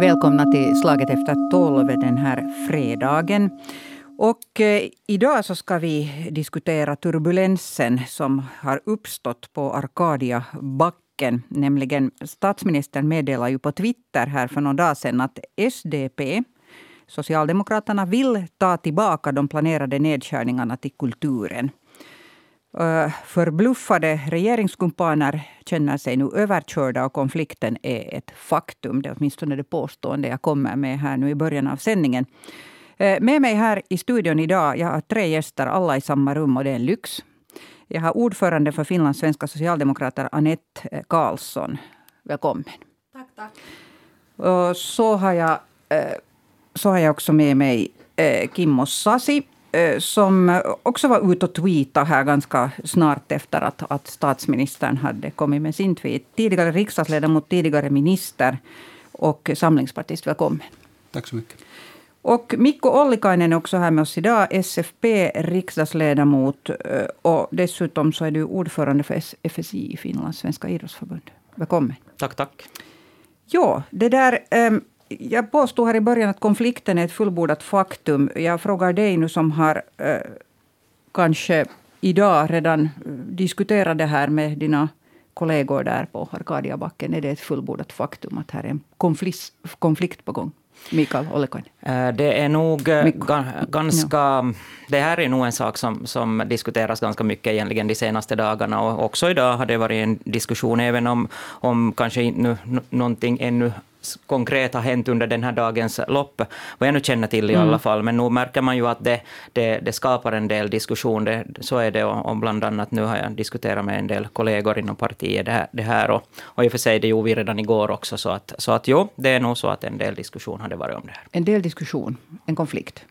Välkomna till Slaget efter tolv den här fredagen. Och eh, idag så ska vi diskutera turbulensen som har uppstått på Arkadiabacken. Nämligen statsministern meddelade ju på Twitter här för några dag sedan att SDP, Socialdemokraterna, vill ta tillbaka de planerade nedskärningarna till kulturen. Förbluffade regeringskumpaner känner sig nu överkörda och konflikten är ett faktum. Det är åtminstone det påstående jag kommer med här nu i början av sändningen. Med mig här i studion idag, jag har tre gäster, alla i samma rum och det är en lyx. Jag har ordförande för Finlands svenska socialdemokrater, Anette Karlsson. Välkommen. Tack, tack. Och så har jag, så har jag också med mig Kimmo Sasi som också var ute och tweetade här ganska snart efter att, att statsministern hade kommit med sin tweet. Tidigare riksdagsledamot, tidigare minister och samlingspartist. Välkommen. Tack så mycket. Och Mikko Ollikainen är också här med oss idag. SFP riksdagsledamot eh, och dessutom så är du ordförande för FSI, Finlands svenska idrottsförbund. Välkommen. Tack, tack. Ja, det där... Um, jag påstod här i början att konflikten är ett fullbordat faktum. Jag frågar dig nu som har eh, kanske idag redan eh, diskuterat det här med dina kollegor där på Arkadiabacken. Är det ett fullbordat faktum att här är en konflikt, konflikt på gång? Mikael Ollikainen? Eh, det är nog eh, ganska... Ja. Det här är nog en sak som, som diskuteras ganska mycket egentligen de senaste dagarna. Och också idag har det varit en diskussion, även om, om kanske inte någonting ännu konkret har hänt under den här dagens lopp, vad jag nu känner till i mm. alla fall. Men nu märker man ju att det, det, det skapar en del diskussion. Det, så är det och, och bland annat nu har jag diskuterat med en del kollegor inom partiet det här. Det här och, och i och för sig det gjorde vi redan igår också. Så att, så att jo, det är nog så att en del diskussion hade varit om det här. En del diskussion, en konflikt?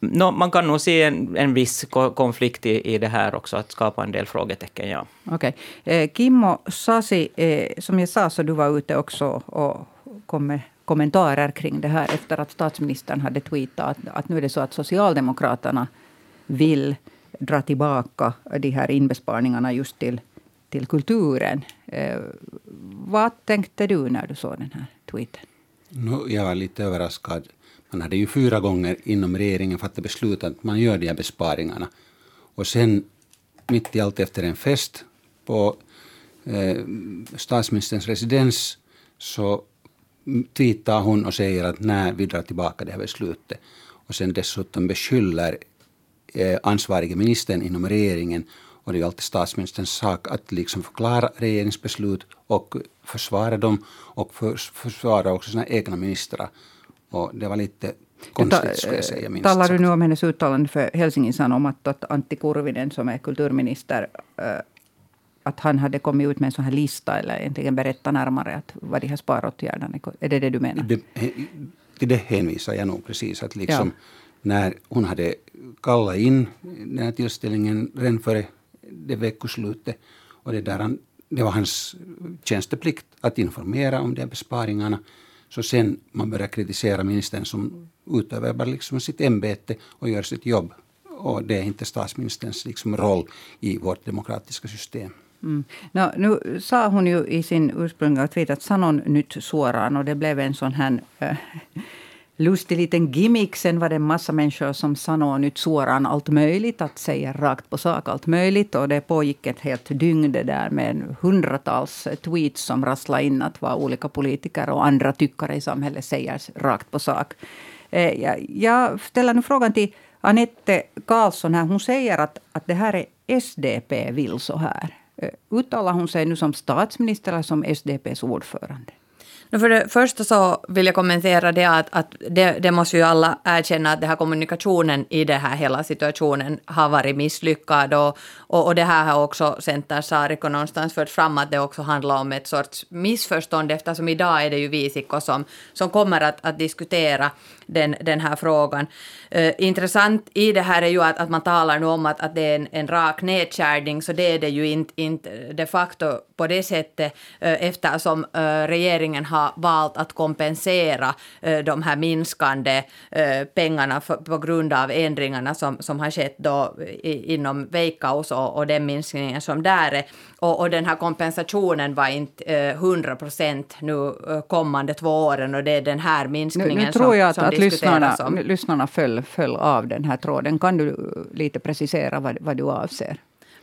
No, man kan nog se en, en viss konflikt i, i det här också, att skapa en del frågetecken. Ja. Okay. Eh, Kimmo Sasi, eh, som jag sa så du var ute också och kommer kommentarer kring det här efter att statsministern hade tweetat att, att nu är det så att Socialdemokraterna vill dra tillbaka de här inbesparingarna just till, till kulturen. Eh, vad tänkte du när du såg den här tweeten? No, jag var lite överraskad. Man hade ju fyra gånger inom regeringen fattat beslut att man gör de här besparingarna. Och sen mitt i allt efter en fest på eh, statsministerns residens så tweetar hon och säger att när vi drar tillbaka det här beslutet. Och sen dessutom beskyller eh, ansvarige ministern inom regeringen och det är alltid statsministerns sak att liksom förklara regeringsbeslut och försvara dem och för, försvara också sina egna ministrar. Och det var lite konstigt skulle jag säga. Minst Talar du nu om hennes uttalande för Helsingin Sanomat att Antti Kurvinen som är kulturminister eh, att han hade kommit ut med en sån här lista eller egentligen berätta närmare att vad de här sparåtgärderna är. det det du menar? Det, till det hänvisar jag nog precis. Att liksom ja. När hon hade kallat in den här tillställningen redan före det veckoslutet och det, där han, det var hans tjänsteplikt att informera om de här besparingarna. Så sen man börjar kritisera ministern som utövar liksom sitt ämbete och gör sitt jobb. Och det är inte statsministerns liksom roll i vårt demokratiska system. Mm. No, nu sa hon ju i sin ursprungliga tweet att sanon nytt suoraan och det blev en sån här äh, lustig liten gimmick. Sen var det en massa människor som sa nytt suoraan allt möjligt, att säga rakt på sak allt möjligt. Och det pågick ett helt dygn det där med hundratals eh, tweets som rasslade in att vad olika politiker och andra tyckare i samhället säger rakt på sak. Eh, äh, jag, jag ställer nu frågan till Anette Karlsson. Här. Hon säger att, att det här är SDP vill så här. Uttalar hon sig nu som statsminister eller som SDPs ordförande? För det första så vill jag kommentera det att, att det, det, måste ju alla erkänna att den här kommunikationen i den här hela situationen har varit misslyckad och, och, och det här har också Center Sariko någonstans fört fram att det också handlar om ett sorts missförstånd eftersom idag är det ju Visikko som, som kommer att, att diskutera den, den här frågan. Eh, intressant i det här är ju att, att man talar nu om att, att det är en, en rak nedskärning, så det är det ju inte, inte de facto på det sättet uh, eftersom uh, regeringen har valt att kompensera de här minskande pengarna på grund av ändringarna som, som har skett då inom Veikkaus och, och den minskningen som där är. Och, och den här kompensationen var inte eh, 100 procent nu kommande två åren och det är den här minskningen nu, nu tror jag som, att, som att lyssnarna, om. lyssnarna föll, föll av den här tråden. Kan du lite precisera vad, vad du avser?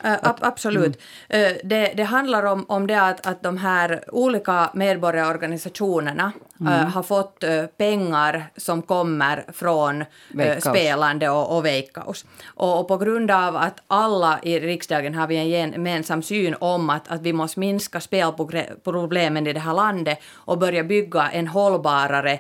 Uh, absolut. Mm. Uh, det, det, handlar om, om det att, att de här olika medborgarorganisationerna mm. uh, har fått pengar som kommer från spelande och, och Veikkaus. Och, och, på grund av att alla i riksdagen har vi en gemensam syn om att, att vi måste minska spelproblemen i det här landet och börja bygga en hållbarare,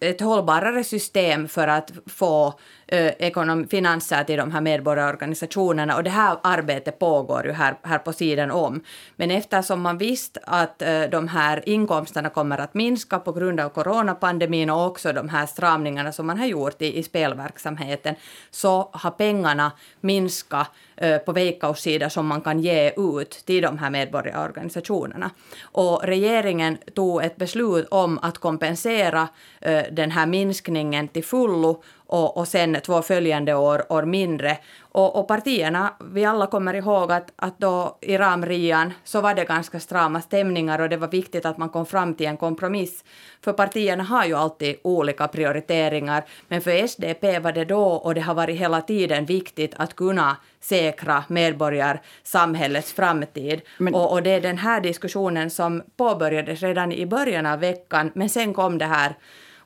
ett hållbarare system för att få Eh, ekonom, finanser till de här medborgarorganisationerna och det här arbetet pågår ju här, här på sidan om. Men eftersom man visste att eh, de här inkomsterna kommer att minska på grund av coronapandemin och också de här stramningarna som man har gjort i, i spelverksamheten, så har pengarna minskat eh, på Veikkaus sida som man kan ge ut till de här medborgarorganisationerna. Och regeringen tog ett beslut om att kompensera den här minskningen till fullo och, och sen två följande år, år mindre. Och, och, partierna, vi alla kommer ihåg att, att då i ramrian så var det ganska strama stämningar och det var viktigt att man kom fram till en kompromiss. För partierna har ju alltid olika prioriteringar, men för SDP var det då och det har varit hela tiden viktigt att kunna säkra medborgarsamhällets framtid. Men, och, och det är den här diskussionen som påbörjades redan i början av veckan, men sen kom det här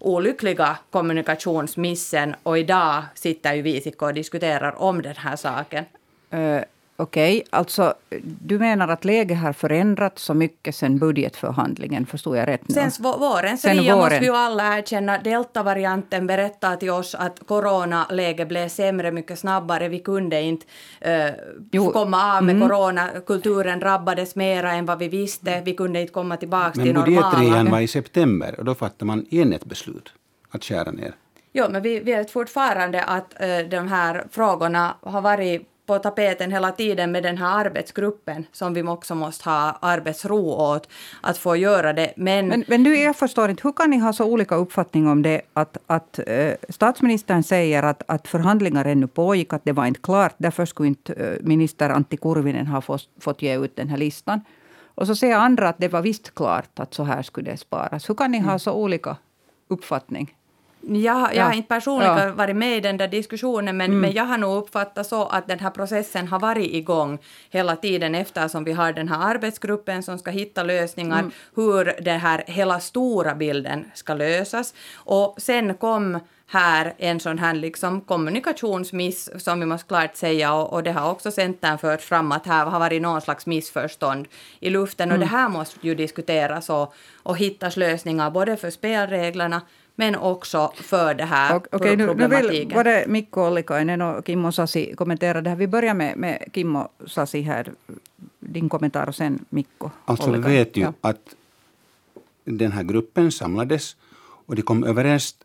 olyckliga kommunikationsmissen och idag sitter ju vi och diskuterar om den här saken. Eh, Okej, okay. alltså du menar att läget har förändrats så mycket sen budgetförhandlingen, förstod jag rätt nu? Sen våren, sen våren. måste vi ju alla erkänna, deltavarianten berättar till oss att coronaläget blev sämre mycket snabbare, vi kunde inte uh, komma av med mm. corona, kulturen drabbades mera än vad vi visste, vi kunde inte komma tillbaka men till normala. Men budgetrean var i september och då fattade man igen ett beslut att skära ner. Jo, men vi vet fortfarande att uh, de här frågorna har varit på tapeten hela tiden med den här arbetsgruppen som vi också måste ha arbetsro åt att få göra det. Men, men, men du, jag förstår inte, hur kan ni ha så olika uppfattning om det att, att äh, statsministern säger att, att förhandlingar ännu pågick, att det var inte klart, därför skulle inte äh, minister Antti Kurvinen ha fått, fått ge ut den här listan. Och så säger andra att det var visst klart att så här skulle det sparas. Hur kan ni ha mm. så olika uppfattning? Jag, jag har inte personligen ja. varit med i den där diskussionen, men, mm. men jag har nog uppfattat så att den här processen har varit igång hela tiden eftersom vi har den här arbetsgruppen som ska hitta lösningar, mm. hur den här hela stora bilden ska lösas. Och sen kom här en sån här liksom kommunikationsmiss som vi måste klart säga och, och det har också Centern fört fram att här har varit någon slags missförstånd i luften mm. och det här måste ju diskuteras och, och hittas lösningar både för spelreglerna men också för det här och, okay, problematiken. Nu vill både Mikko Ollikainen och Kimmo Sasi kommentera det här. Vi börjar med, med Kimmo Sasi här. Din kommentar och sen Mikko Alltså vi vet ju ja. att den här gruppen samlades och de kom överens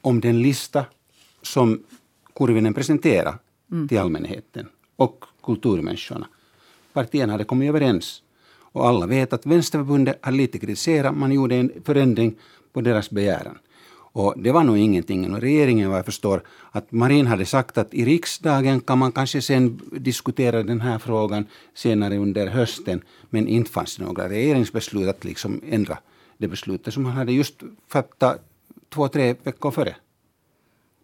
om den lista som Kurvinen presenterade mm. till allmänheten och kulturmänniskorna. Partierna hade kommit överens. Och alla vet att Vänsterförbundet har lite kritiserat. Man gjorde en förändring på deras begäran. Och det var nog ingenting. Och regeringen, vad jag förstår, att Marin hade sagt att i riksdagen kan man kanske sen diskutera den här frågan senare under hösten. Men inte fanns det några regeringsbeslut att liksom ändra det beslutet som man hade just fattat två, tre veckor före.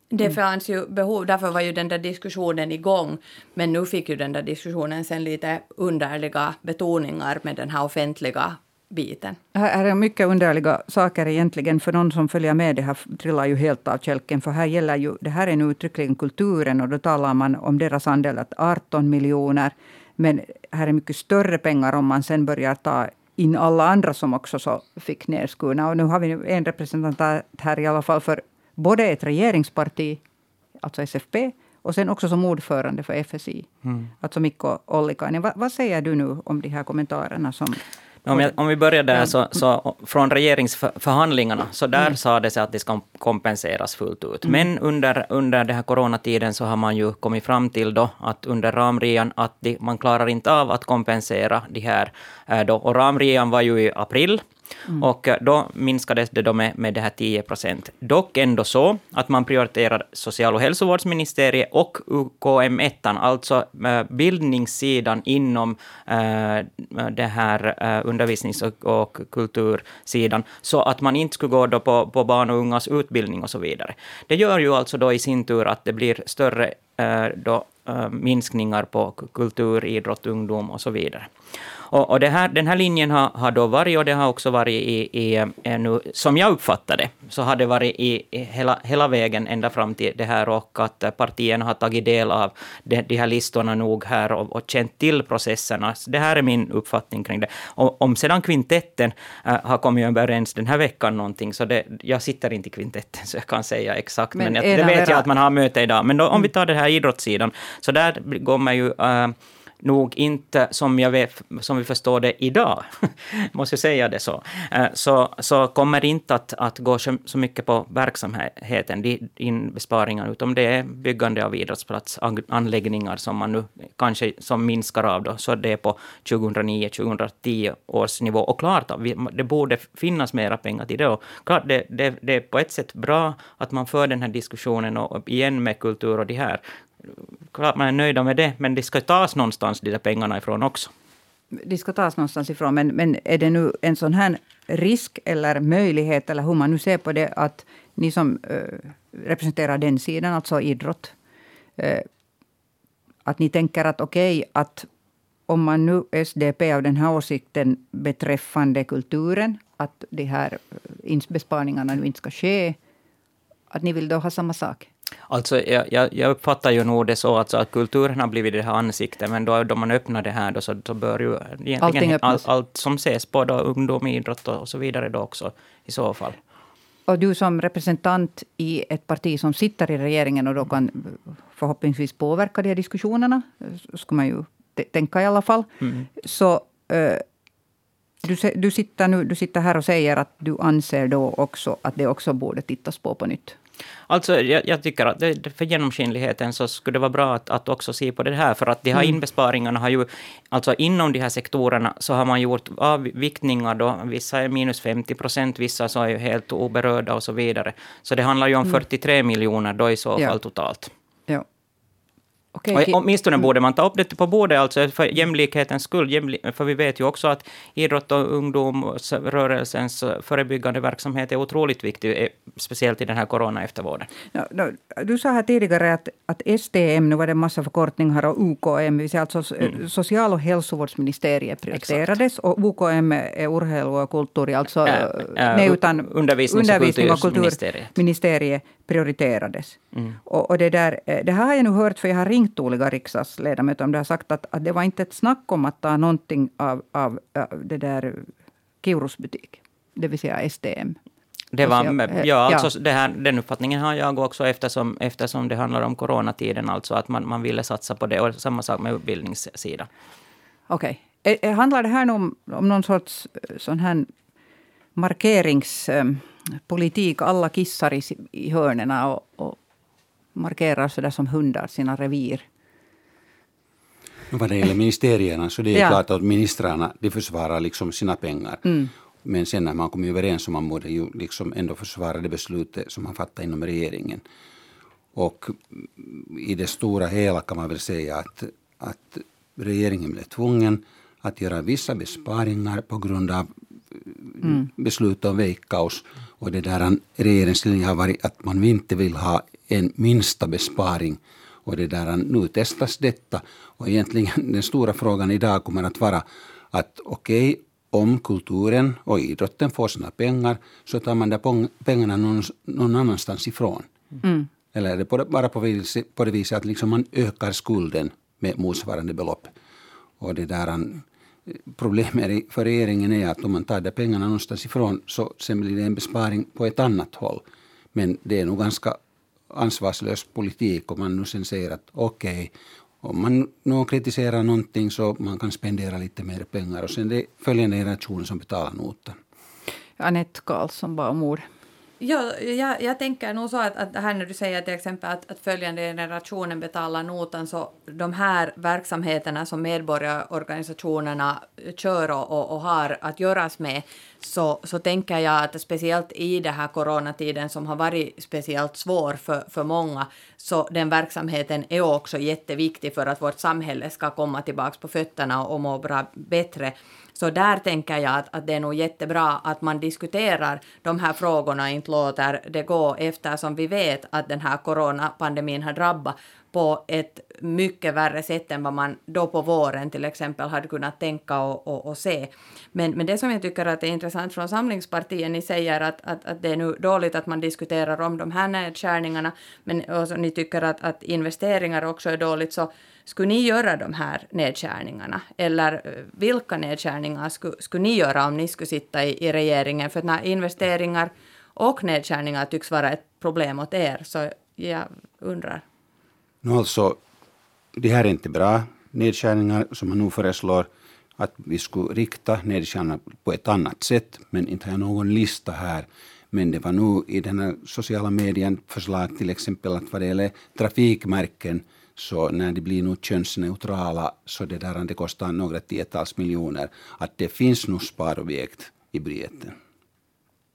Det fanns ju behov, därför var ju den där diskussionen igång. Men nu fick ju den där diskussionen sen lite underliga betoningar med den här offentliga biten. Här är mycket underliga saker egentligen. För någon som följer med det här trillar ju helt av kälken. För här gäller ju, det här är nu uttryckligen kulturen och då talar man om deras andel att 18 miljoner. Men här är mycket större pengar om man sen börjar ta in alla andra som också så fick nedskurna. Och nu har vi en representant här i alla fall för både ett regeringsparti, alltså SFP, och sen också som ordförande för FSI, mm. alltså Mikko Ollikainen. Va, vad säger du nu om de här kommentarerna som om, jag, om vi börjar där, så, så från regeringsförhandlingarna, så där mm. sa det sig att det ska kompenseras fullt ut. Mm. Men under, under den här coronatiden så har man ju kommit fram till då att under ramrian att de, man klarar inte av att kompensera de här. Äh, då. Och ramrian var ju i april. Mm. Och eh, då minskades det då med, med det här 10 procent. Dock ändå så att man prioriterar social och hälsovårdsministeriet och UKM1, alltså eh, bildningssidan inom äh, det här äh, undervisnings och, och kultursidan, så att man inte skulle gå då på, på barn och ungas utbildning och så vidare. Det gör ju alltså då i sin tur att det blir större då, minskningar på kultur, idrott, ungdom och så vidare. Och, och här, den här linjen har, har då varit, och det har också varit i, i eh, nu, som jag uppfattade så har det varit i, i hela, hela vägen ända fram till det här och att partierna har tagit del av de, de här listorna nog här och, och känt till processerna. Så det här är min uppfattning kring det. Och om sedan kvintetten äh, har kommit överens den här veckan någonting, så det, jag sitter inte i kvintetten så jag kan säga exakt, men, men jag, det vet jag att man har möte idag. Men då, om vi tar den här idrottssidan, så där går man ju äh, nog inte, som, jag vet, som vi förstår det idag, måste jag säga det så, eh, så, så kommer det inte att, att gå så mycket på verksamheten, in besparingar, utan det är byggande av idrottsplatsanläggningar som man nu kanske som minskar av då, så det är på 2009-2010 års nivå. Och klart, det borde finnas mera pengar till det. Och klart, det, det, det är på ett sätt bra att man för den här diskussionen och igen med kultur och det här klart man är nöjda med det, men det ska tas någonstans, de där pengarna ifrån också. De ska tas någonstans ifrån, men, men är det nu en sån här risk eller möjlighet, eller hur man nu ser på det, att ni som äh, representerar den sidan, alltså idrott, äh, att ni tänker att okej, okay, att om man nu SDP av den här åsikten beträffande kulturen, att de här eh, besparingarna nu inte ska ske, att ni vill då ha samma sak? Alltså, jag, jag, uppfattar ju nog det så alltså, att kulturen har blivit det här ansiktet, men då, då man öppnar det här då, så, så bör ju egentligen all, allt som ses på då, ungdom, idrott och, så vidare då också i så fall. Och du som representant i ett parti som sitter i regeringen och då kan förhoppningsvis påverka de här diskussionerna, skulle man ju tänka i alla fall. Mm. Så uh, du, du, sitter nu, du sitter här och säger att du anser då också att det också borde tittas på på nytt. Alltså, jag, jag, tycker att det, för genomskinligheten så skulle det vara bra att, att också se på det här, för att de här mm. inbesparingarna har ju, alltså inom de här sektorerna så har man gjort avviktningar då, vissa är minus 50 procent, vissa så är ju helt oberörda och så vidare. Så det handlar ju om 43 mm. miljoner då i så fall ja. totalt. Ja. Okay, och åtminstone borde man ta upp det på bordet, alltså för jämlikhetens skull. för vi vet ju också att idrott och ungdomsrörelsens förebyggande verksamhet är otroligt viktig, eh, speciellt i den här corona-eftervården. Ja, du sa här tidigare att, att STM, nu var det en massa förkortningar, och UKM, det alltså mm. social och hälsovårdsministeriet prioriterades, Exakt. och UKM är urheilu och kultur, alltså äh, äh, nej, utan undervisnings och, undervisning och kulturministeriet prioriterades. Mm. Och, och, det, där, det här har jag nu hört, för jag har ringt olika riksdagsledamöter om det har sagt att, att det var inte ett snack om att ta någonting av, av, av det där Kiurus butik, det vill säga STM. Det var, ja, alltså Det här, den uppfattningen har jag också eftersom, eftersom det handlar om coronatiden, alltså att man, man ville satsa på det. Och samma sak med utbildningssidan. Okej. Okay. Handlar det här om, om någon sorts sån här markeringspolitik? Alla kissar i, i hörnerna och, och markerar så där som hundar sina revir. Vad det gäller ministerierna så det är ja. klart att ministrarna de försvarar liksom sina pengar. Mm. Men sen när man kommer överens så man borde ju liksom ändå försvara det beslutet som man fattar inom regeringen. Och i det stora hela kan man väl säga att, att regeringen blev tvungen att göra vissa besparingar på grund av mm. beslut om veikkaus. Och det där regeringslinjen har varit att man inte vill ha en minsta besparing. Och det där, nu testas detta. Och egentligen den stora frågan idag kommer att vara att okej, okay, om kulturen och idrotten får sina pengar så tar man de pengarna någon, någon annanstans ifrån. Mm. Eller är det bara på, vis, på det viset att liksom man ökar skulden med motsvarande belopp. Och det där, problemet för regeringen är att om man tar de pengarna någonstans ifrån så sen blir det en besparing på ett annat håll. Men det är nog ganska ansvarslös politik om man nu sen säger att okej, okay, om man nu kritiserar någonting så man kan spendera lite mer pengar och sen det är följande generation som betalar notan. Anette Karlsson bad om ord. Ja, jag, jag tänker nog så att, att här när du säger till exempel att, att följande generationen betalar notan så de här verksamheterna som medborgarorganisationerna kör och, och har att göras med så, så tänker jag att speciellt i den här coronatiden som har varit speciellt svår för, för många så den verksamheten är också jätteviktig för att vårt samhälle ska komma tillbaka på fötterna och må bra bättre. Så där tänker jag att, att det är nog jättebra att man diskuterar de här frågorna och inte låter det gå eftersom vi vet att den här coronapandemin har drabbat på ett mycket värre sätt än vad man då på våren till exempel hade kunnat tänka och, och, och se. Men, men det som jag tycker att är intressant från Samlingspartiet, ni säger att, att, att det är nu dåligt att man diskuterar om de här nedskärningarna, men också, ni tycker att, att investeringar också är dåligt, så skulle ni göra de här nedskärningarna? Eller eh, vilka nedskärningar skulle, skulle ni göra om ni skulle sitta i, i regeringen? För när investeringar och nedskärningar tycks vara ett problem åt er, så jag undrar. Nu alltså, det här är inte bra nedskärningar som man nu föreslår att vi skulle rikta nedskärningarna på ett annat sätt, men inte har jag någon lista här. Men det var nu i den här sociala medien förslag till exempel att vad det gäller trafikmärken så när de blir nu könsneutrala så det där det kostar några tiotals miljoner. Att det finns nu sparobjekt i budgeten.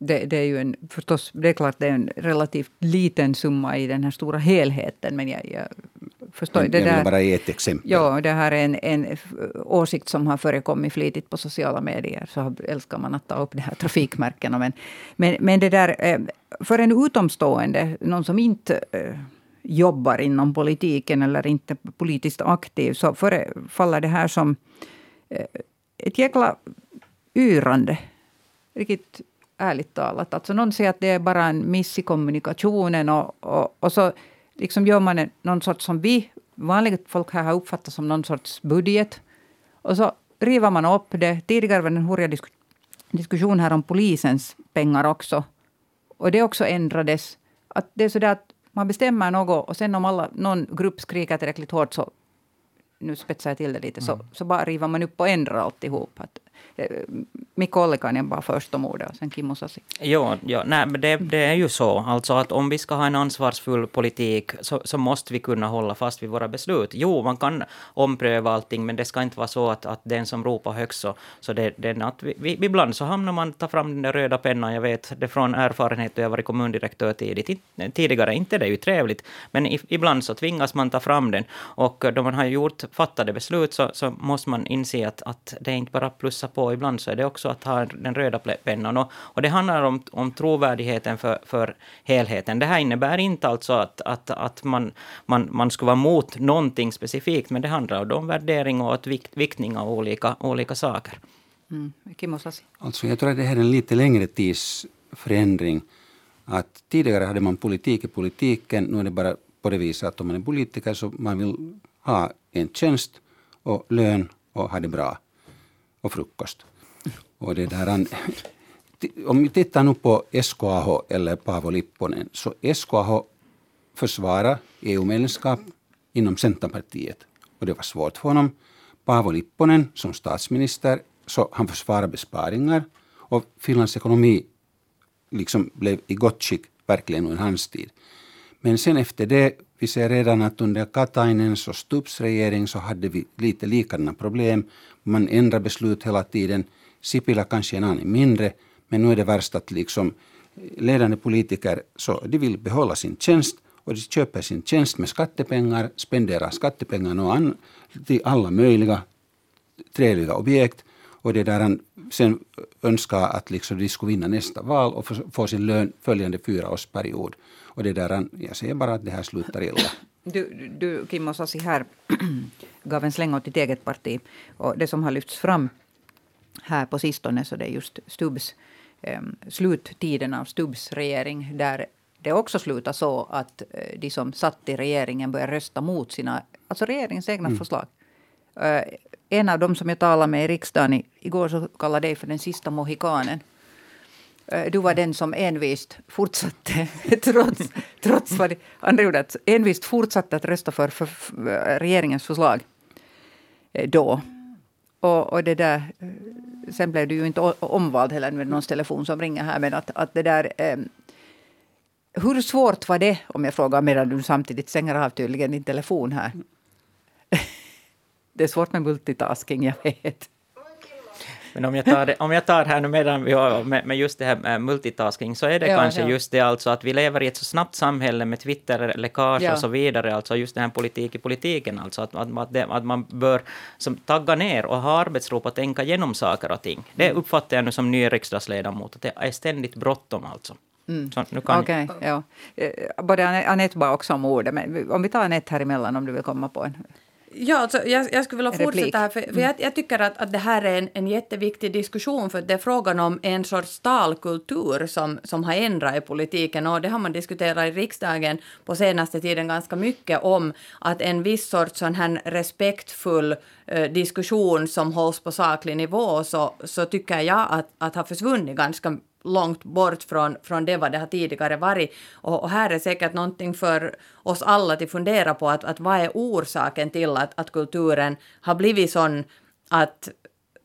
Det, det, är ju en, förstås, det är klart det är en relativt liten summa i den här stora helheten. Men jag, jag förstår. Men, det jag vill där, bara ge ett exempel. Ja, det här är en, en åsikt som har förekommit flitigt på sociala medier. Så älskar man att ta upp de här trafikmärkena. Men, men, men det där, eh, för en utomstående, någon som inte eh, jobbar inom politiken eller inte politiskt aktiv, så förefaller det här som eh, ett jäkla yrande. Riktigt ärligt talat. Alltså någon säger att det är bara en miss i kommunikationen och, och, och så liksom gör man en, någon sorts som vi vanliga folk här har uppfattat som någon sorts budget. Och så river man upp det. Tidigare var det en hurriga diskussion här om polisens pengar också. Och det också ändrades. Att det är så att man bestämmer något och sen om alla, någon grupp skriker tillräckligt hårt så nu spetsar jag till det lite, så, mm. så bara river man upp och ändrar alltihop. Att, Mikko Ollikainen bara först om ordet och sen Kimmo Sasi. Jo, jo nej, men det, det, är ju så. Alltså att om vi ska ha en ansvarsfull politik så, så, måste vi kunna hålla fast vid våra beslut. Jo, man kan ompröva allting, men det ska inte vara så att, att den som ropar högst så, så det, det att vi, vi, ibland så hamnar man, tar fram den där röda pennan. Jag vet det från erfarenhet, jag har varit kommundirektör tidigt, tidigare. Inte det är ju trevligt, men i, ibland så tvingas man ta fram den. Och då man har gjort fattade beslut så, så måste man inse att, att det är inte bara plussa på, ibland så är det också att ha den röda pennan. Och, och det handlar om, om trovärdigheten för, för helheten. Det här innebär inte alltså att, att, att man, man, man ska vara mot någonting specifikt, men det handlar om värdering och vikt, viktning av olika, olika saker. Mm. Alltså jag tror att det här är en lite längre tidsförändring. Att tidigare hade man politik i politiken, nu är det bara på det viset att om man är politiker så man vill ha en tjänst och lön och ha det bra. Och frukost. Och det där, om vi tittar nu på SKAH eller Paavo Lipponen, så SKAH försvarar EU-medlemskap inom Centerpartiet. Och det var svårt för honom. Paavo Lipponen som statsminister, så han försvarar besparingar. Och Finlands ekonomi liksom blev i gott skick verkligen under hans tid. Men sen efter det vi ser redan att under Katainens och Stubbs regering så hade vi lite likadana problem. Man ändrar beslut hela tiden. Sipilä kanske en aning mindre, men nu är det värst att liksom eh, ledande politiker så de vill behålla sin tjänst och de köper sin tjänst med skattepengar, spenderar skattepengarna till alla möjliga trevliga objekt och det där han sen önskar att liksom de skulle vinna nästa val och få sin lön följande fyraårsperiod. Och det där, jag säger bara att det här slutar illa. Du, du Kimmo Sasi här gav en släng åt ditt eget parti. Och det som har lyfts fram här på sistone så det är just Stubbs eh, sluttiden av Stubbs regering där det också slutar så att eh, de som satt i regeringen börjar rösta mot sina, alltså regeringens egna mm. förslag. Eh, en av dem som jag talade med i riksdagen igår så kallade dig för den sista mohikanen. Eh, du var den som envist fortsatte, trots, trots vad andra gjorde, envist fortsatte att rösta för, för, för regeringens förslag eh, då. Och, och, det där, eh, sen blev du ju inte omvald heller med någons telefon som ringer här, men att, att det där ehm, Hur svårt var det, om jag frågar medan du samtidigt stänger av tydligen din telefon här? Det är svårt med multitasking, jag vet. Men om jag tar, det, om jag tar här nu medan vi har med, med just det här med multitasking, så är det Ja, kanske ja. just det alltså att vi lever i ett så snabbt samhälle med Twitter-läckage Ja. och så vidare, alltså just den här politik i politiken, alltså att, att, att, det, att man bör som, tagga ner och ha arbetsro på att tänka igenom saker och ting. Det Mm. uppfattar jag nu som ny riksdagsledamot, att det är ständigt bråttom alltså. Så nu kan, Okej, ja. Eh, Både Ane- Anette bad också om ordet, men om vi tar Anette här emellan om du vill komma på en. Ja, alltså, jag, jag skulle vilja Replik. fortsätta här, för, för jag, jag tycker att, att det här är en, en jätteviktig diskussion, för det är frågan om en sorts talkultur som, som har ändrat i politiken, och det har man diskuterat i riksdagen på senaste tiden ganska mycket om, att en viss sorts sån här respektfull eh, diskussion som hålls på saklig nivå, så, så tycker jag att, att har försvunnit ganska långt bort från, från det vad det har tidigare varit. Och, och här är säkert någonting för oss alla att fundera på, att, att vad är orsaken till att, att kulturen har blivit sån att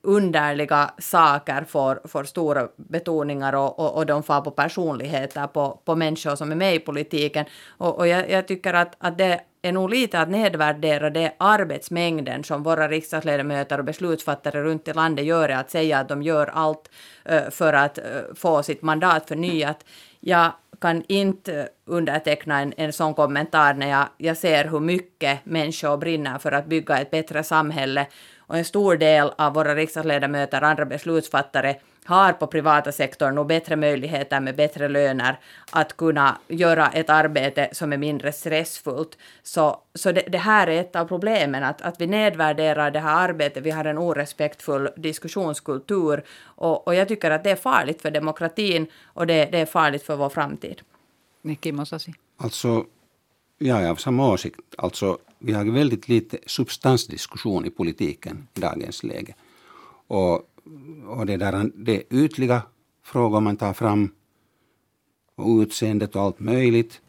underliga saker får, får stora betoningar och, och, och de får på personligheter på, på människor som är med i politiken. Och, och jag, jag tycker att, att det är nog lite att nedvärdera det arbetsmängden som våra riksdagsledamöter och beslutsfattare runt i landet gör, att säga att de gör allt eh, för att eh, få sitt mandat förnyat. Jag kan inte eh, underteckna en, en sån kommentar när jag, jag ser hur mycket människor brinner för att bygga ett bättre samhälle. Och en stor del av våra riksdagsledamöter och andra beslutsfattare har på privata sektorn nog bättre möjligheter med bättre löner att kunna göra ett arbete som är mindre stressfullt. Så, så det, det här är ett av problemen, att, att vi nedvärderar det här arbetet, vi har en orespektfull diskussionskultur och, och jag tycker att det är farligt för demokratin och det, det är farligt för vår framtid. Kimmo Sasi. Alltså, jag är av samma åsikt. Alltså, vi har väldigt lite substansdiskussion i politiken i dagens läge. Och, och det, där, det är ytliga frågor man tar fram och utseendet och allt möjligt.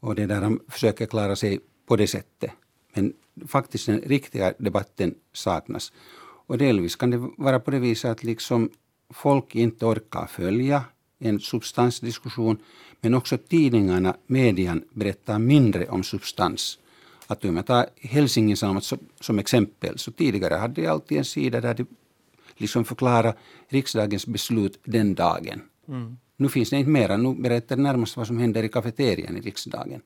Och det där han försöker klara sig på det sättet. Men faktiskt den riktiga debatten saknas. Och delvis kan det vara på det viset att liksom folk inte orkar följa en substansdiskussion. Men också tidningarna, median, berättar mindre om substans. Att om jag tar Helsingin Sanomat som, som exempel, så tidigare hade jag alltid en sida där de liksom förklara riksdagens beslut den dagen. Nu finns det inte mera. Nu berättar det närmast vad som händer i kafeterian i riksdagen.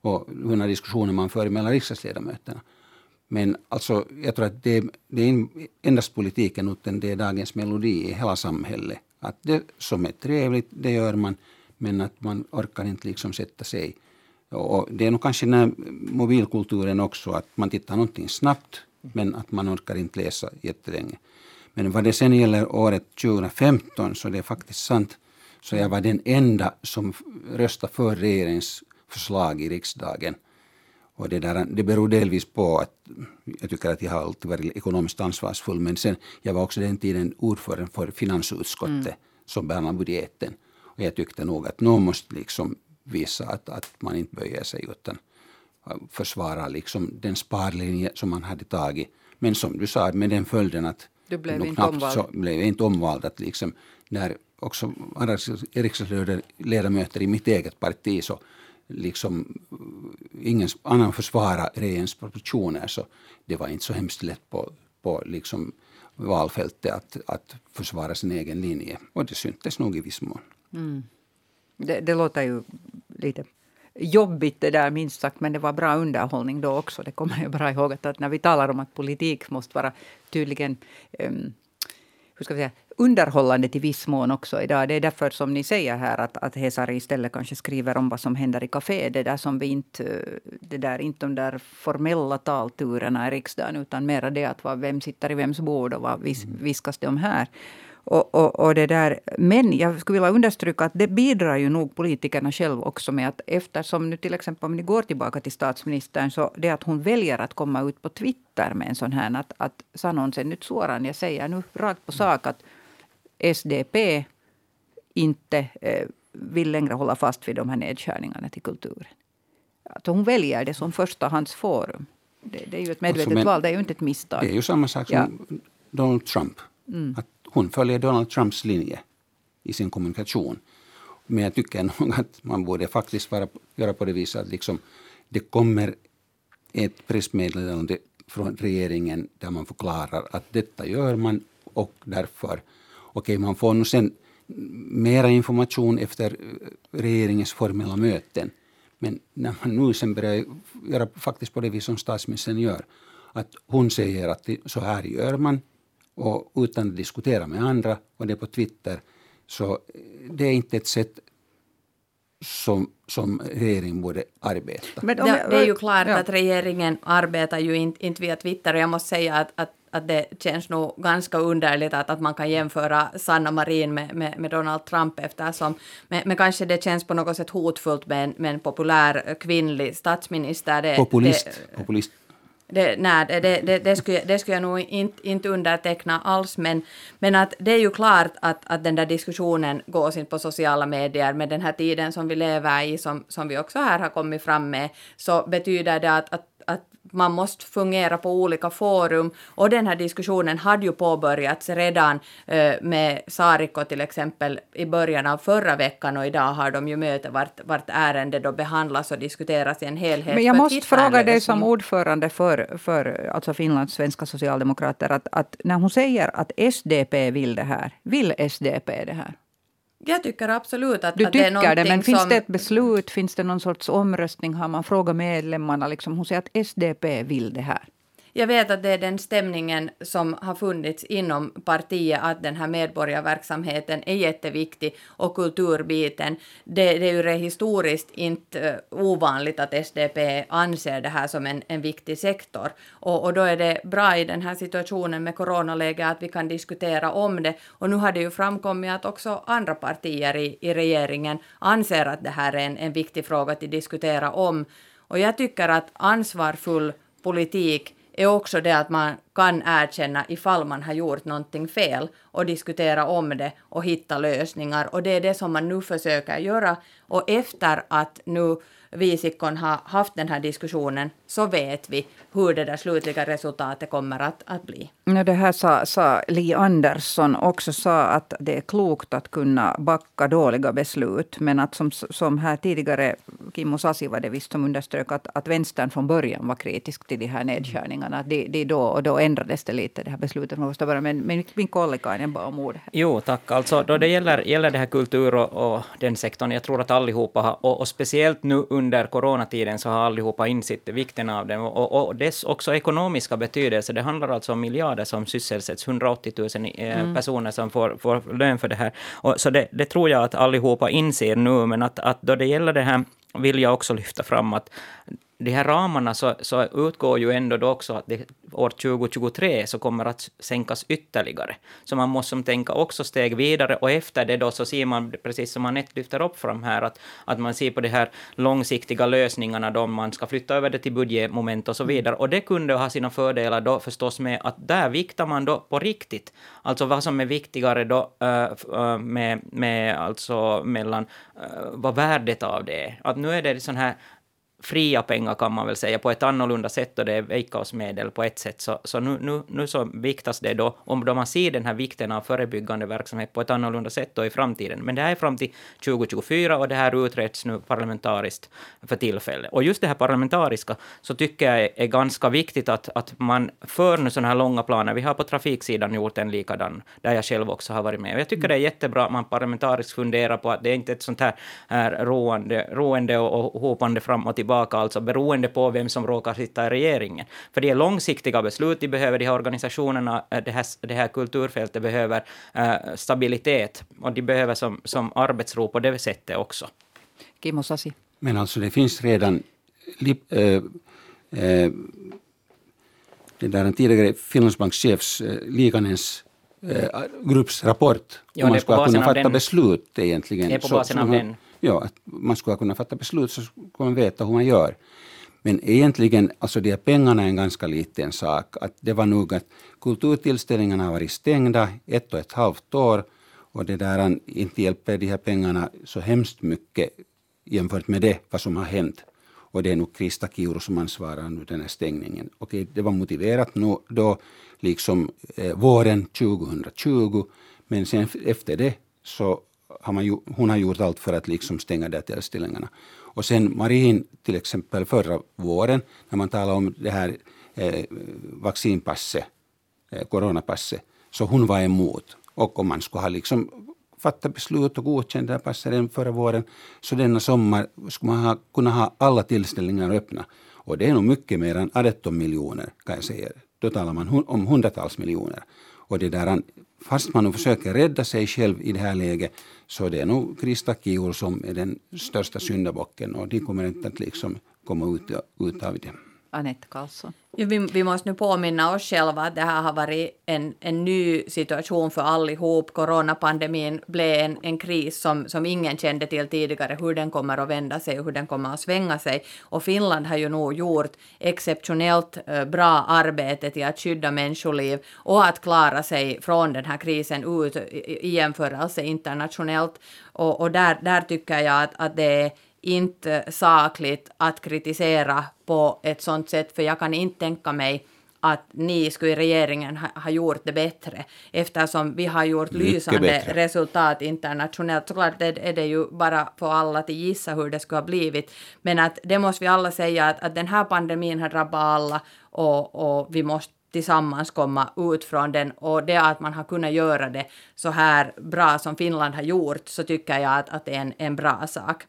Och hur diskussioner man för mellan riksdagsledamöterna. Men alltså, jag tror att det, det är endast politiken utan det är dagens melodi i hela samhället. Att det som är trevligt, det gör man. Men att man orkar inte liksom sätta sig. Och det är nog kanske den här mobilkulturen också, att man tittar någonting snabbt, men att man orkar inte läsa jättelänge. Men vad det sen gäller året 2015 så det är faktiskt sant. Så jag var den enda som röstade för regeringens förslag i riksdagen. Och det, där, det beror delvis på att jag tycker att jag har alltid varit ekonomiskt ansvarsfull. Men sen, jag var också den tiden ordförande för finansutskottet som behandlade budgeten. Och jag tyckte nog att någon måste liksom visa att, att man inte böjer sig utan försvara liksom den sparlinje som man hade tagit. Men som du sa, med den följden att Du blev nog inte knappt omvald. Så blev jag inte omvald. Att liksom, när också andra riksdagsledamöter i mitt eget parti så liksom ingen annan försvara regeringens propositioner så det var inte så hemskt lätt på, på liksom valfältet att, att försvara sin egen linje. Och det syntes nog i viss mån. Det, det låter ju lite jobbigt det där minst sagt, men det var bra underhållning då också. Det kommer jag bra ihåg att, att när vi talar om att politik måste vara tydligen um, hur ska vi säga, underhållande till viss mån också idag. Det är därför som ni säger här att, att Hesari istället kanske skriver om vad som händer i kafé. Det där som vi inte, det där, inte de där formella talturerna i riksdagen utan mera det att vad, vem sitter i vems bord och vad vis, viskas det om här. Och, och, och det där. Men jag skulle vilja understryka att det bidrar ju nog politikerna själva också med att eftersom nu till exempel om ni går tillbaka till statsministern så det att hon väljer att komma ut på Twitter med en sån här att, att sanon sen nyt suoraan, jag säger nu rakt på sak att SDP inte eh, vill längre hålla fast vid de här nedskärningarna till kulturen. Att hon väljer det som förstahandsforum. Det, det är ju ett medvetet men- val, det är ju inte ett misstag. Det är ju samma sak som Ja. Mm. Donald Trump. Att hon följer Donald Trumps linje i sin kommunikation. Men jag tycker nog att man borde faktiskt vara, göra på det viset att liksom, det kommer ett pressmeddelande från regeringen där man förklarar att detta gör man och därför, okej okay, man får nu sen mera information efter eh, regeringens formella möten. Men när man nu sen börjar göra faktiskt på det vis som statsministern gör, att hon säger att så här gör man och utan att diskutera med andra och det är på Twitter, så det är inte ett sätt som, som regeringen borde arbeta. Men det, det, är ju klart ja. att regeringen arbetar ju inte, inte via Twitter och jag måste säga att, att, att det känns nog ganska underligt att, att man kan jämföra Sanna Marin med, med, med Donald Trump eftersom men, men kanske det känns på något sätt hotfullt med en, med en populär kvinnlig statsminister. Det, populist. Det, populist. Det, nej, det, det, det, skulle, det skulle jag nog inte, inte underteckna alls, men, men att det är ju klart att, att den där diskussionen går in på sociala medier med den här tiden som vi lever i, som, som vi också här har kommit fram med, så betyder det att, att man måste fungera på olika forum och den här diskussionen hade ju påbörjats redan eh, med Sariko till exempel i början av förra veckan och idag har de ju möte vart, vart ärende då behandlas och diskuteras i en helhet. Men jag måste fråga dig som ordförande för, för alltså Finlands svenska socialdemokrater att, att när hon säger att SDP vill det här, vill SDP det här? Jag tycker absolut att, du att det är någonting det, men finns som... det ett beslut? Finns det någon sorts omröstning? Har man frågat medlemmarna? Liksom, hon säger att SDP vill det här. Jag vet att det är den stämningen som har funnits inom partiet, att den här medborgarverksamheten är jätteviktig och kulturbiten. Det, det är ju historiskt inte eh, ovanligt att SDP anser det här som en, en viktig sektor. Och, och då är det bra i den här situationen med coronaläget att vi kan diskutera om det. Och nu har det ju framkommit att också andra partier i, i regeringen anser att det här är en, en viktig fråga att diskutera om. Och jag tycker att ansvarsfull politik är också det att man kan erkänna ifall man har gjort någonting fel och diskutera om det och hitta lösningar. Och det är det som man nu försöker göra. Och efter att nu visikon har haft den här diskussionen så vet vi hur det där slutliga resultatet kommer att, att bli. Det här sa, sa Li Andersson också sa att det är klokt att kunna backa dåliga beslut. Men att som, som här tidigare, Kimmo Sasi var det visst som underströk att, att vänstern från början var kritisk till de här nedskärningarna. De, de då, och då ändrades det lite, det här beslutet från första början. Men, men min kollega bad om ordet. Jo, tack. Alltså då det gäller, gäller det här kultur och, och den sektorn, jag tror att allihopa har, och, och speciellt nu under coronatiden så har allihopa insett vikten av den och, och, och dess också ekonomiska betydelse. Det handlar alltså om miljarder som sysselsätts, 180 000 eh, mm. personer som får, får lön för det här. Och, så det, det, tror jag att allihopa inser nu, men att, att då det gäller det här vill jag också lyfta fram att de här ramarna så, så utgår ju ändå då också att det, år 2023 så kommer att sänkas ytterligare. Så man måste tänka också steg vidare och efter det då så ser man, precis som Anette lyfter upp fram här, att, att man ser på de här långsiktiga lösningarna då man ska flytta över det till budgetmoment och så vidare. Och det kunde ha sina fördelar då förstås med att där viktar man då på riktigt. Alltså vad som är viktigare då uh, med, med alltså mellan uh, vad värdet av det är. Att nu är det sån här fria pengar kan man väl säga på ett annorlunda sätt och det är Veikkausmedel på ett sätt. Så, så nu, nu, nu så viktas det då, om då man ser den här vikten av förebyggande verksamhet på ett annorlunda sätt då i framtiden. Men det här är fram till 2024 och det här utreds nu parlamentariskt för tillfället. Och just det här parlamentariska så tycker jag är, ganska viktigt att, att man för nu sådana här långa planer. Vi har på trafiksidan gjort en likadan, där jag själv också har varit med. Och jag tycker det är jättebra att man parlamentariskt funderar på att det är inte ett sånt här, här roande, roende och, och hopande fram och tillbaka tillbaka, alltså beroende på vem som råkar sitta i regeringen. För det är långsiktiga beslut, de behöver de här organisationerna, eh, det här, det här kulturfältet behöver äh, stabilitet, och de behöver som, som arbetsro på det sättet också. Kimmo Sasi. Men alltså det finns redan äh, äh, det där en tidigare Finlandsbankschefs äh, Likanens äh, grupps rapport. Ja, man ska kunna fatta den, beslut egentligen. Det är på basen så, av den ja, att man skulle kunna fatta beslut så skulle man veta hur man gör. Men egentligen, alltså de här pengarna är en ganska liten sak. Att det var nog att kulturtillställningarna har varit stängda ett och ett halvt år och det där inte hjälper de här pengarna så hemskt mycket jämfört med det, vad som har hänt. Och det är nog Krista Kiuru som ansvarar nu den här stängningen. Okej, det var motiverat nu, då, liksom eh, våren 2020, men sen efter det så har man, hon har gjort allt för att liksom stänga de tillställningarna. Och sen Marin till exempel förra våren när man talade om det här eh, vaccinpasset, eh, coronapasset, så hon var emot. Och om man skulle ha liksom fattat beslut och godkänt det här passet redan förra våren, så denna sommar skulle man ha, kunna ha alla tillställningar öppna. Och det är nog mycket mer än 18 miljoner kan jag säga. Då talar man om hundratals miljoner. Och det där, fast man nu försöker rädda sig själv i det här läget så det är nog Krista Kiul som är den största syndabocken och de kommer inte att liksom komma ut, ut av det. Anette Karlsson. Vi, vi, måste nu påminna oss själva att det här har varit en, en ny situation för allihop. Coronapandemin blev en, en kris som, som ingen kände till tidigare, hur den kommer att vända sig och hur den kommer att svänga sig. Och Finland har ju nog gjort exceptionellt eh, bra arbete till att skydda människoliv och att klara sig från den här krisen ut i, i jämförelse internationellt. Och, och där, där tycker jag att, att det är inte sakligt att kritisera på ett sånt sätt, för jag kan inte tänka mig att ni skulle i regeringen ha, ha gjort det bättre, eftersom vi har gjort Mycket lysande bättre. resultat internationellt. Såklart är det ju bara för alla att gissa hur det skulle ha blivit, men att det måste vi alla säga att, att den här pandemin har drabbat alla och, och vi måste tillsammans komma ut från den och det att man har kunnat göra det så här bra som Finland har gjort så tycker jag att, att det är en, en bra sak.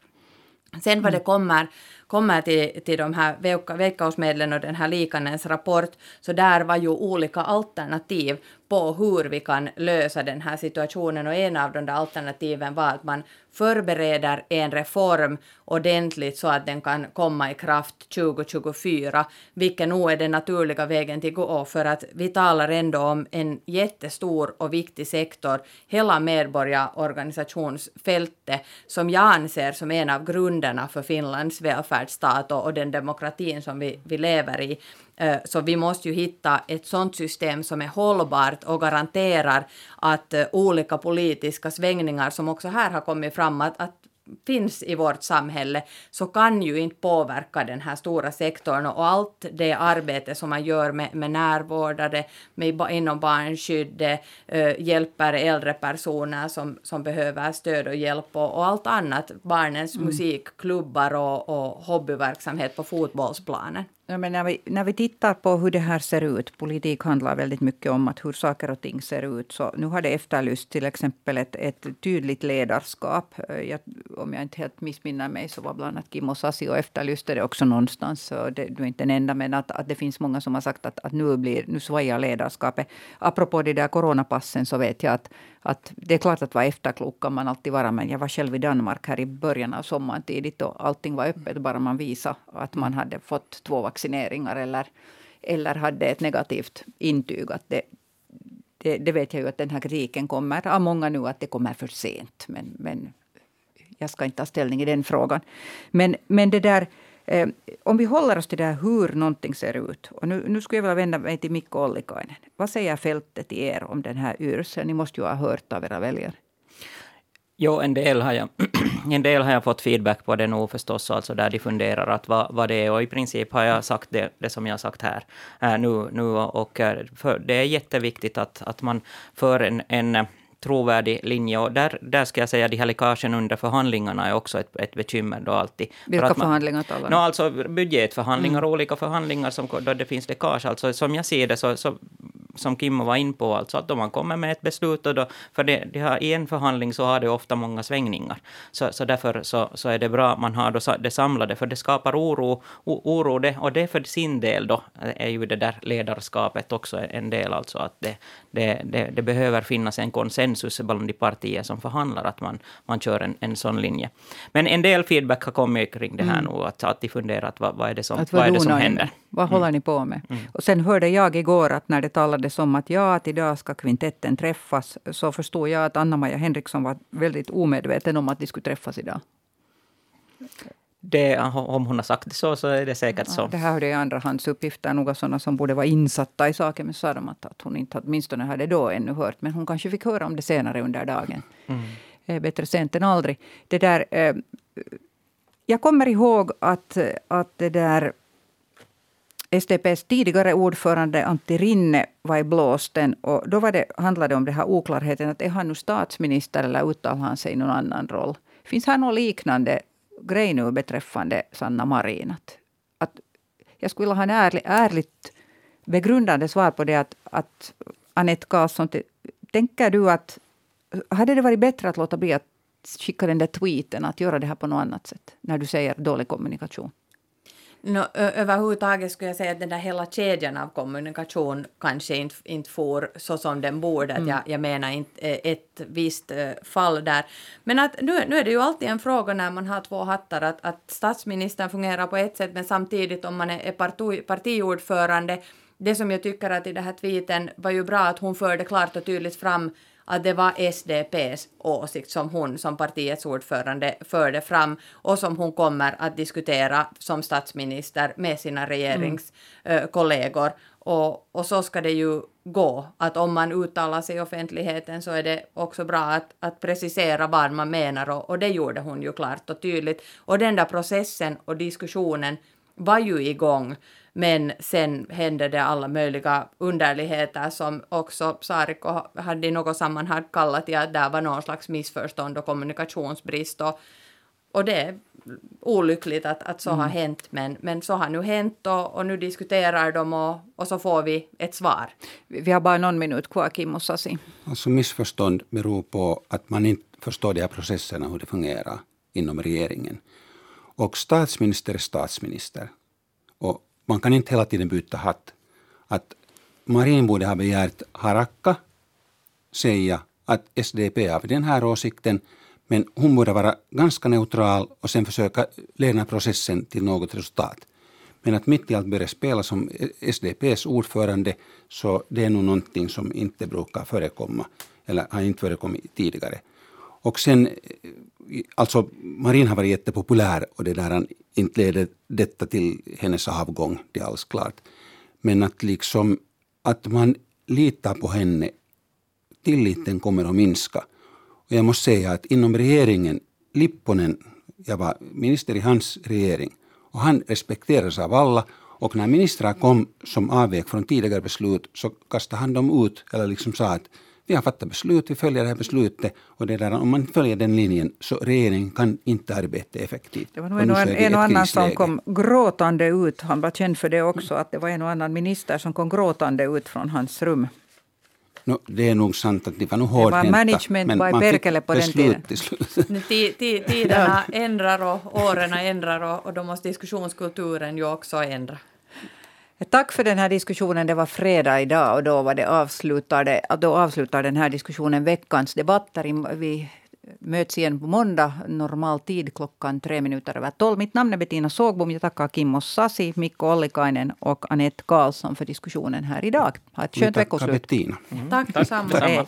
Sen vad det mm. kommer, kommer till, till de här veckosmedlen och den här likanens rapport, så där var ju olika alternativ på hur vi kan lösa den här situationen. Och en av de där alternativen var att man förbereder en reform ordentligt så att den kan komma i kraft 2024, vilket nog är den naturliga vägen till gå. För att vi talar ändå om en jättestor och viktig sektor, hela medborgarorganisationsfältet, som jag anser som en av grunderna för Finlands välfärd, välfärdsstat och, och den demokratin som vi, vi lever i. Eh, så vi måste ju hitta ett sådant system som är hållbart och garanterar att eh, olika politiska svängningar som också här har kommit fram, att, att finns i vårt samhälle så kan ju inte påverka den här stora sektorn och allt det arbete som man gör med, med närvårdare, med, inom barnskyddet, äh, hjälper äldre personer som, som behöver stöd och hjälp och, och allt annat, barnens mm. musikklubbar och, och hobbyverksamhet på fotbollsplanen. Ja, men när, vi, när vi tittar på hur det här ser ut, politik handlar väldigt mycket om att hur saker och ting ser ut. Så nu har det efterlyst till exempel ett, ett tydligt ledarskap. Eh, jag, om jag inte helt missminner mig så var bland annat Kimmo Sasi och efterlyste det också någonstans. Så det, du är inte den enda, men att, att det finns många som har sagt att, att nu, blir, nu svajar ledarskapet. Apropå de där coronapassen så vet jag att, att det är klart att vara efterklok kan man alltid vara. Men jag var själv i Danmark här i början av sommaren tidigt och allting var öppet bara man visade att man hade fått två vaccineringar eller, eller hade ett negativt intyg. Att det, det, det, vet jag ju att den här kritiken kommer av många nu att det kommer för sent. Men, men jag ska inte ta ställning i den frågan. Men, men det där, eh, om vi håller oss till det här hur någonting ser ut. Och nu, nu skulle jag vilja vända mig till Mikko Ollikainen. Vad säger fältet till er om den här yrseln? Ni måste ju ha hört av era väljare. Jo, en del har jag, en del har jag fått feedback på det nog förstås, alltså där de funderar att vad, vad det är. Och i princip har jag sagt det, det som jag har sagt här äh, nu. nu och, eh, för det är jätteviktigt att, att man för en, en trovärdig linje. Och där, där ska jag säga att de här läckagen under förhandlingarna är också ett, ett bekymmer då alltid. Vilka man, förhandlingar talar du no, Alltså budgetförhandlingar mm. olika förhandlingar som, då det finns läckage. Alltså, som jag ser det så, så som Kimmo var in på, alltså att om man kommer med ett beslut, och då, för det, det har, i en förhandling så har det ofta många svängningar. Så, så därför så, så är det bra att man har då det samlade, för det skapar oro, oro det, och det för sin del då är ju det där ledarskapet också en del, alltså att det, det, det, det behöver finnas en konsensus bland de partier som förhandlar, att man, man kör en, en sån linje. Men en del feedback har kommit kring det här mm. nu, att, att de funderar att vad, vad är det som, vad är det som händer. Vad håller mm. ni på med? Mm. Och sen hörde jag igår att när det talades om att ja, att idag ska kvintetten träffas, så förstod jag att Anna-Maja Henriksson var väldigt omedveten om att de skulle träffas idag. Det, om hon har sagt det så, så är det säkert så. det här hörde jag andrahandsuppgifter, några sådana som borde vara insatta i saken. Men sa de att, att hon inte åtminstone hade då ännu hört. Men hon kanske fick höra om det senare under dagen. Mm. Bättre sent än aldrig. Det där, eh, jag kommer ihåg att, att det där SDPs tidigare ordförande Antti Rinne var i blåsten. Och då var det, handlade det om den här oklarheten att är han nu statsminister eller uttalar han sig i någon annan roll? Finns här någon liknande grej nu beträffande Sanna Marin? Att, att jag skulle vilja ha en ärlig, ärligt begrundande svar på det. Att, att Anette Karlsson, tänker du att hade det varit bättre att låta bli att skicka den där tweeten, att göra det här på något annat sätt, när du säger dålig kommunikation? No, överhuvudtaget skulle jag säga att den där hela kedjan av kommunikation kanske inte, inte får så som den borde. Mm. Jag, jag menar inte ett visst fall där. Men att nu, nu är det ju alltid en fråga när man har två hattar att, att statsministern fungerar på ett sätt men samtidigt om man är parti, partiordförande det som jag tycker att i den här tweeten var ju bra att hon förde klart och tydligt fram att det var SDPs åsikt som hon som partiets ordförande förde fram och som hon kommer att diskutera som statsminister med sina regeringskollegor. Mm. Och, och så ska det ju gå, att om man uttalar sig i offentligheten så är det också bra att, att precisera vad man menar och, och det gjorde hon ju klart och tydligt. Och den där processen och diskussionen var ju igång men sen hände det alla möjliga underligheter som också Sariko hade i något sammanhang kallat till att det var någon slags missförstånd och kommunikationsbrist. Och, och det är olyckligt att, att så mm. har hänt, men, men så har nu hänt och, och nu diskuterar de och, och så får vi ett svar. Vi har bara någon minut kvar, Kim och Sasi. Alltså missförstånd beror på att man inte förstår de här processerna, hur det fungerar inom regeringen. Och statsminister är statsminister. Och man kan inte hela tiden byta hatt. Att Marin borde ha begärt Harakka säga att SDP har den här åsikten men hon borde vara ganska neutral och sen försöka leda processen till något resultat. Men att mitt i allt börja spela som SDPs ordförande så det är nog någonting som inte brukar förekomma eller har inte förekommit tidigare. Och sen, eh, alltså Marin har varit jättepopulär och det där inte leder detta till hennes avgång, det är alldeles klart. Men att liksom att man litar på henne, tilliten kommer att minska. Och jag måste säga att inom regeringen, Lipponen, jag var minister i hans regering och han respekteras av alla och när ministrar kom som avvek från tidigare beslut så kastade han dem ut eller liksom sa att vi har fattat beslut, vi följer det här beslutet och det där, om man följer den linjen så regeringen kan inte arbeta effektivt. Det var nog en, och, en och annan som kom gråtande ut, han var känd för det också, att det var en och annan minister som kom gråtande ut från hans rum. No, det är nog sant att de var nog hårdhänta. Det var management by Perkele på den tiden. Tiderna ändrar och åren ändrar och, och då måste diskussionskulturen ju också ändra. Tack för den här diskussionen. Det var fredag idag och då, var det avslutade, då avslutar den här diskussionen veckans debatter. Vi möts igen på måndag, normal tid klockan tre minuter över tolv. Mitt namn är Bettina Sågbom. Jag tackar Kimmo Sasi, Mikko Ollikainen och Anette Karlsson för diskussionen här idag. Ha ett skönt veckoslut. Bettina. Mm. Tack detsamma.